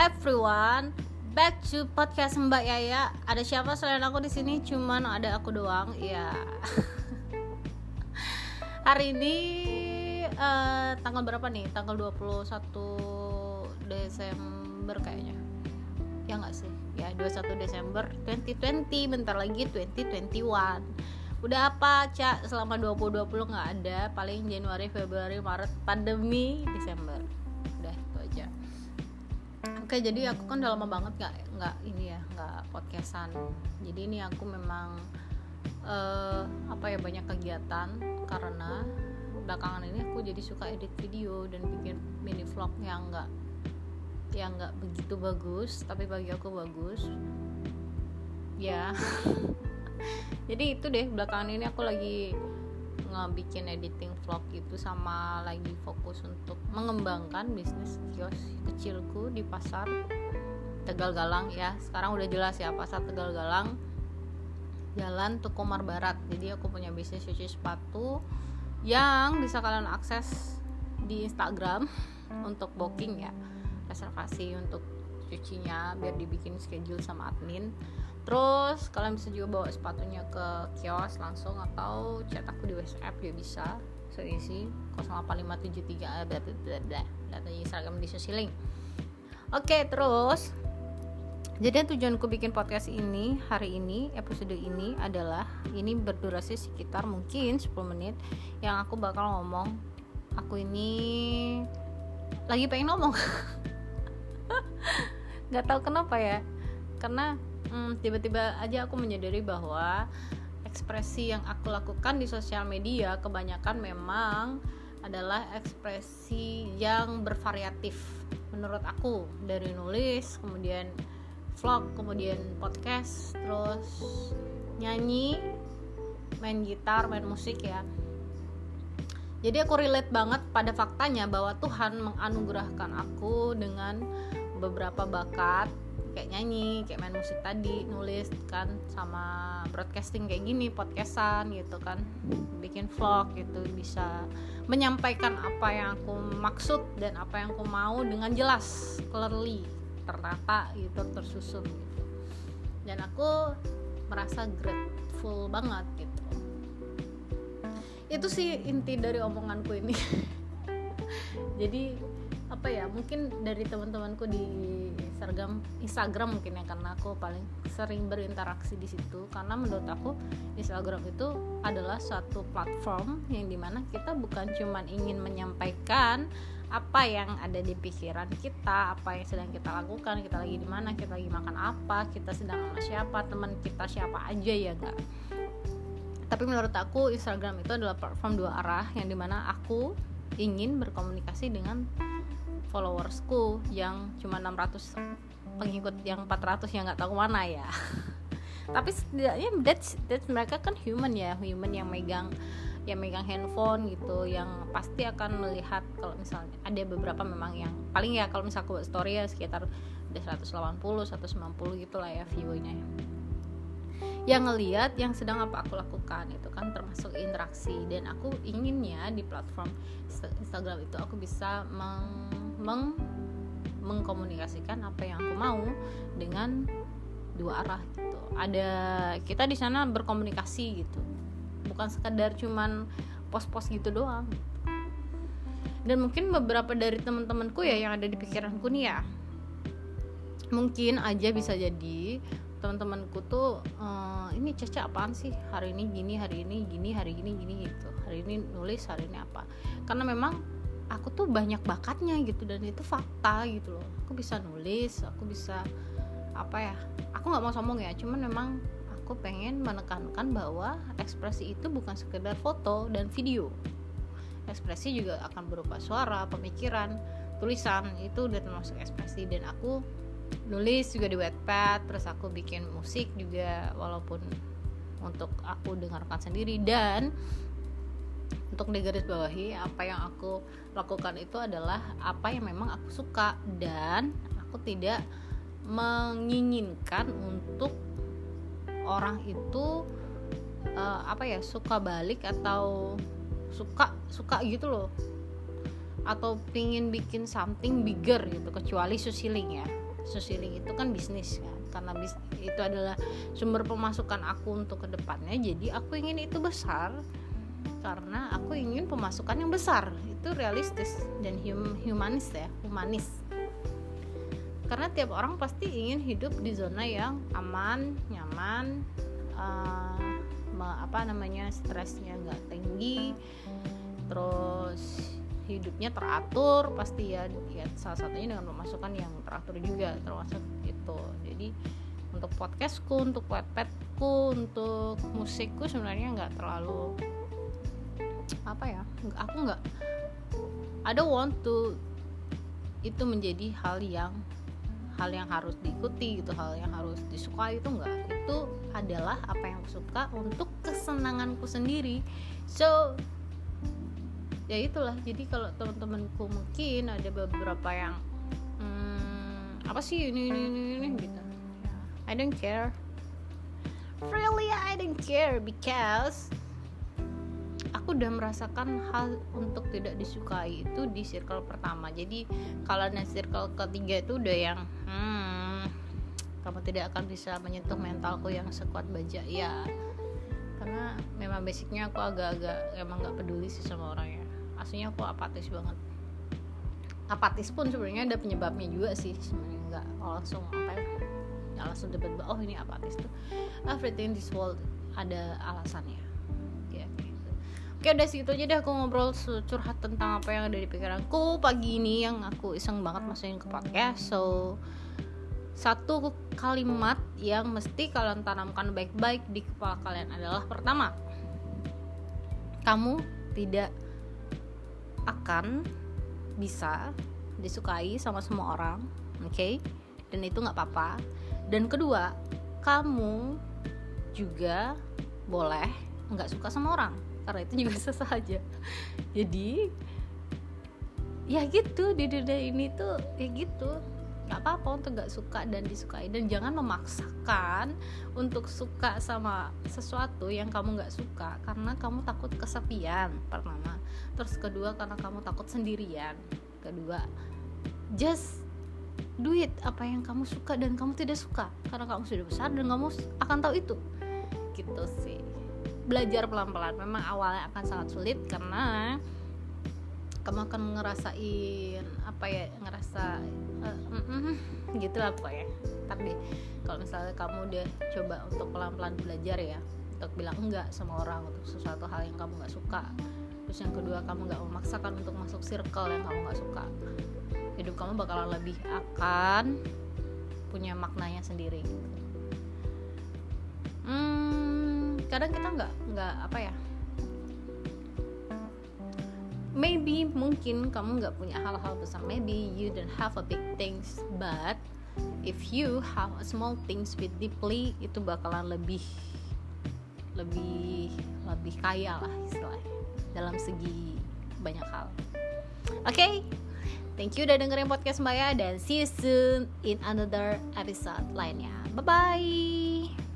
everyone, back to podcast Mbak Yaya. Ada siapa selain aku di sini? Cuman ada aku doang. Ya. Hari ini uh, tanggal berapa nih? Tanggal 21 Desember kayaknya. Ya nggak sih? Ya 21 Desember 2020. Bentar lagi 2021 udah apa cak selama 2020 nggak ada paling Januari Februari Maret pandemi Desember udah itu aja oke jadi aku kan udah lama banget nggak nggak ini ya nggak podcastan. Jadi ini aku memang uh, apa ya banyak kegiatan karena belakangan ini aku jadi suka edit video dan bikin mini vlog yang nggak yang nggak begitu bagus tapi bagi aku bagus. Ya. Jadi itu deh belakangan ini aku lagi ngebikin editing vlog itu sama lagi fokus untuk mengembangkan bisnis kios kecilku di pasar Tegal Galang ya. Sekarang udah jelas ya pasar Tegal Galang. Jalan Tukumar Barat. Jadi aku punya bisnis cuci sepatu yang bisa kalian akses di Instagram untuk booking ya. Reservasi untuk cucinya biar dibikin schedule sama admin. Terus kalian bisa juga bawa sepatunya ke kios langsung atau chat aku di WhatsApp juga bisa. Seisi 08573 data Instagram di link. Oke terus. Jadi tujuanku bikin podcast ini hari ini episode ini adalah ini berdurasi sekitar mungkin 10 menit yang aku bakal ngomong aku ini lagi pengen ngomong nggak tahu kenapa ya. Karena hmm, tiba-tiba aja aku menyadari bahwa ekspresi yang aku lakukan di sosial media kebanyakan memang adalah ekspresi yang bervariatif menurut aku. Dari nulis kemudian vlog kemudian podcast terus nyanyi main gitar main musik ya. Jadi aku relate banget pada faktanya bahwa Tuhan menganugerahkan aku dengan beberapa bakat kayak nyanyi kayak main musik tadi nulis kan sama broadcasting kayak gini podcastan gitu kan. Bikin vlog gitu bisa menyampaikan apa yang aku maksud dan apa yang aku mau dengan jelas clearly tertata gitu tersusun gitu. Dan aku merasa grateful banget gitu. Itu sih inti dari omonganku ini. Jadi apa ya mungkin dari teman-temanku di Instagram Instagram mungkin ya karena aku paling sering berinteraksi di situ. Karena menurut aku Instagram itu adalah suatu platform yang di mana kita bukan cuman ingin menyampaikan apa yang ada di pikiran kita apa yang sedang kita lakukan kita lagi di mana kita lagi makan apa kita sedang sama siapa teman kita siapa aja ya enggak tapi menurut aku Instagram itu adalah platform dua arah yang di mana aku ingin berkomunikasi dengan followersku yang cuma 600 pengikut yang 400 yang nggak tahu mana ya. Tapi setidaknya that's, that's mereka kan human ya human yang megang yang megang handphone gitu yang pasti akan melihat kalau misalnya ada beberapa memang yang paling ya kalau misalnya aku buat story ya sekitar ada 180 190 gitu lah ya viewnya yang ngeliat yang sedang apa aku lakukan itu kan termasuk interaksi. Dan aku inginnya di platform Instagram itu aku bisa meng meng mengkomunikasikan apa yang aku mau dengan dua arah gitu. Ada kita di sana berkomunikasi gitu. Bukan sekedar cuman pos-pos gitu doang. Dan mungkin beberapa dari teman-temanku ya yang ada di pikiranku nih ya mungkin aja bisa jadi teman-temanku tuh ehm, ini Caca apaan sih? Hari ini gini hari ini gini hari ini gini gitu. Hari ini nulis hari ini apa? Karena memang aku tuh banyak bakatnya gitu dan itu fakta gitu loh. Aku bisa nulis aku bisa apa ya aku nggak mau sombong ya cuman memang aku pengen menekankan bahwa ekspresi itu bukan sekedar foto dan video. Ekspresi juga akan berupa suara pemikiran tulisan itu udah termasuk ekspresi dan aku nulis juga di Wattpad terus aku bikin musik juga walaupun untuk aku dengarkan sendiri. Dan untuk digaris bawahi apa yang aku lakukan itu adalah apa yang memang aku suka. Dan aku tidak menginginkan untuk orang itu uh, apa ya suka balik atau suka suka gitu loh. Atau pingin bikin something bigger gitu kecuali susiling ya Susili itu kan bisnis kan. Karena bis, itu adalah sumber pemasukan aku untuk ke depannya jadi aku ingin itu besar. Karena aku ingin pemasukan yang besar. Itu realistis dan hum, humanis ya humanis. Karena tiap orang pasti ingin hidup di zona yang aman nyaman uh, apa namanya stresnya nggak tinggi. Terus hidupnya teratur pasti ya, ya salah satunya dengan pemasukan yang teratur juga termasuk itu. Jadi untuk podcastku untuk webpadku untuk musikku sebenarnya nggak terlalu apa ya aku nggak I don't want to itu menjadi hal yang hal yang harus diikuti gitu hal yang harus disukai itu enggak itu adalah apa yang aku suka untuk kesenanganku sendiri. So ya itulah jadi kalau teman-temanku mungkin ada beberapa yang hmm, apa sih ini ini ini, ini gitu. I don't care. Really I don't care because aku udah merasakan hal untuk tidak disukai itu di circle pertama. Jadi kalau di circle ketiga itu udah yang hmm, kamu tidak akan bisa menyentuh mentalku yang sekuat baja ya karena memang basicnya aku agak-agak emang nggak peduli sih sama orang ya aslinya aku apatis banget. Apatis pun sebenarnya ada penyebabnya juga sih sebenarnya nggak langsung apa ya langsung debat oh ini apatis tuh. Everything in this world ada alasannya. Ya gitu. oke udah situ aja deh aku ngobrol curhat tentang apa yang ada di pikiranku. Pagi ini yang aku iseng banget masukin ke podcast so satu kalimat yang mesti kalian tanamkan baik-baik di kepala kalian adalah pertama kamu tidak akan bisa disukai sama semua orang oke? Okay? dan itu nggak apa-apa. Dan kedua kamu juga boleh nggak suka sama orang karena itu juga sesah aja. Jadi ya gitu di dunia ini tuh ya gitu nggak apa-apa untuk nggak suka dan disukai. Dan jangan memaksakan untuk suka sama sesuatu yang kamu nggak suka karena kamu takut kesepian pertama. Terus kedua karena kamu takut sendirian. Kedua just do it apa yang kamu suka dan kamu tidak suka. Karena kamu sudah besar dan kamu akan tahu itu. Gitu sih. Belajar pelan-pelan. Memang awalnya akan sangat sulit karena kamu akan ngerasain apa ya ngerasa uh, mm, mm, gitu lah pokoknya. Tapi kalau misalnya kamu udah coba untuk pelan-pelan belajar ya untuk bilang enggak sama orang untuk sesuatu hal yang kamu nggak suka terus yang kedua kamu nggak memaksakan untuk masuk circle yang kamu nggak suka hidup kamu bakalan lebih akan punya maknanya sendiri. Hmm, kadang kita nggak nggak apa ya maybe mungkin kamu nggak punya hal-hal besar. Maybe you don't have a big things but if you have a small things with deeply itu bakalan lebih lebih lebih kaya lah istilahnya dalam segi banyak hal. Oke? Okay? thank you udah dengerin podcast Mbak ya dan see you soon in another episode lainnya. Bye bye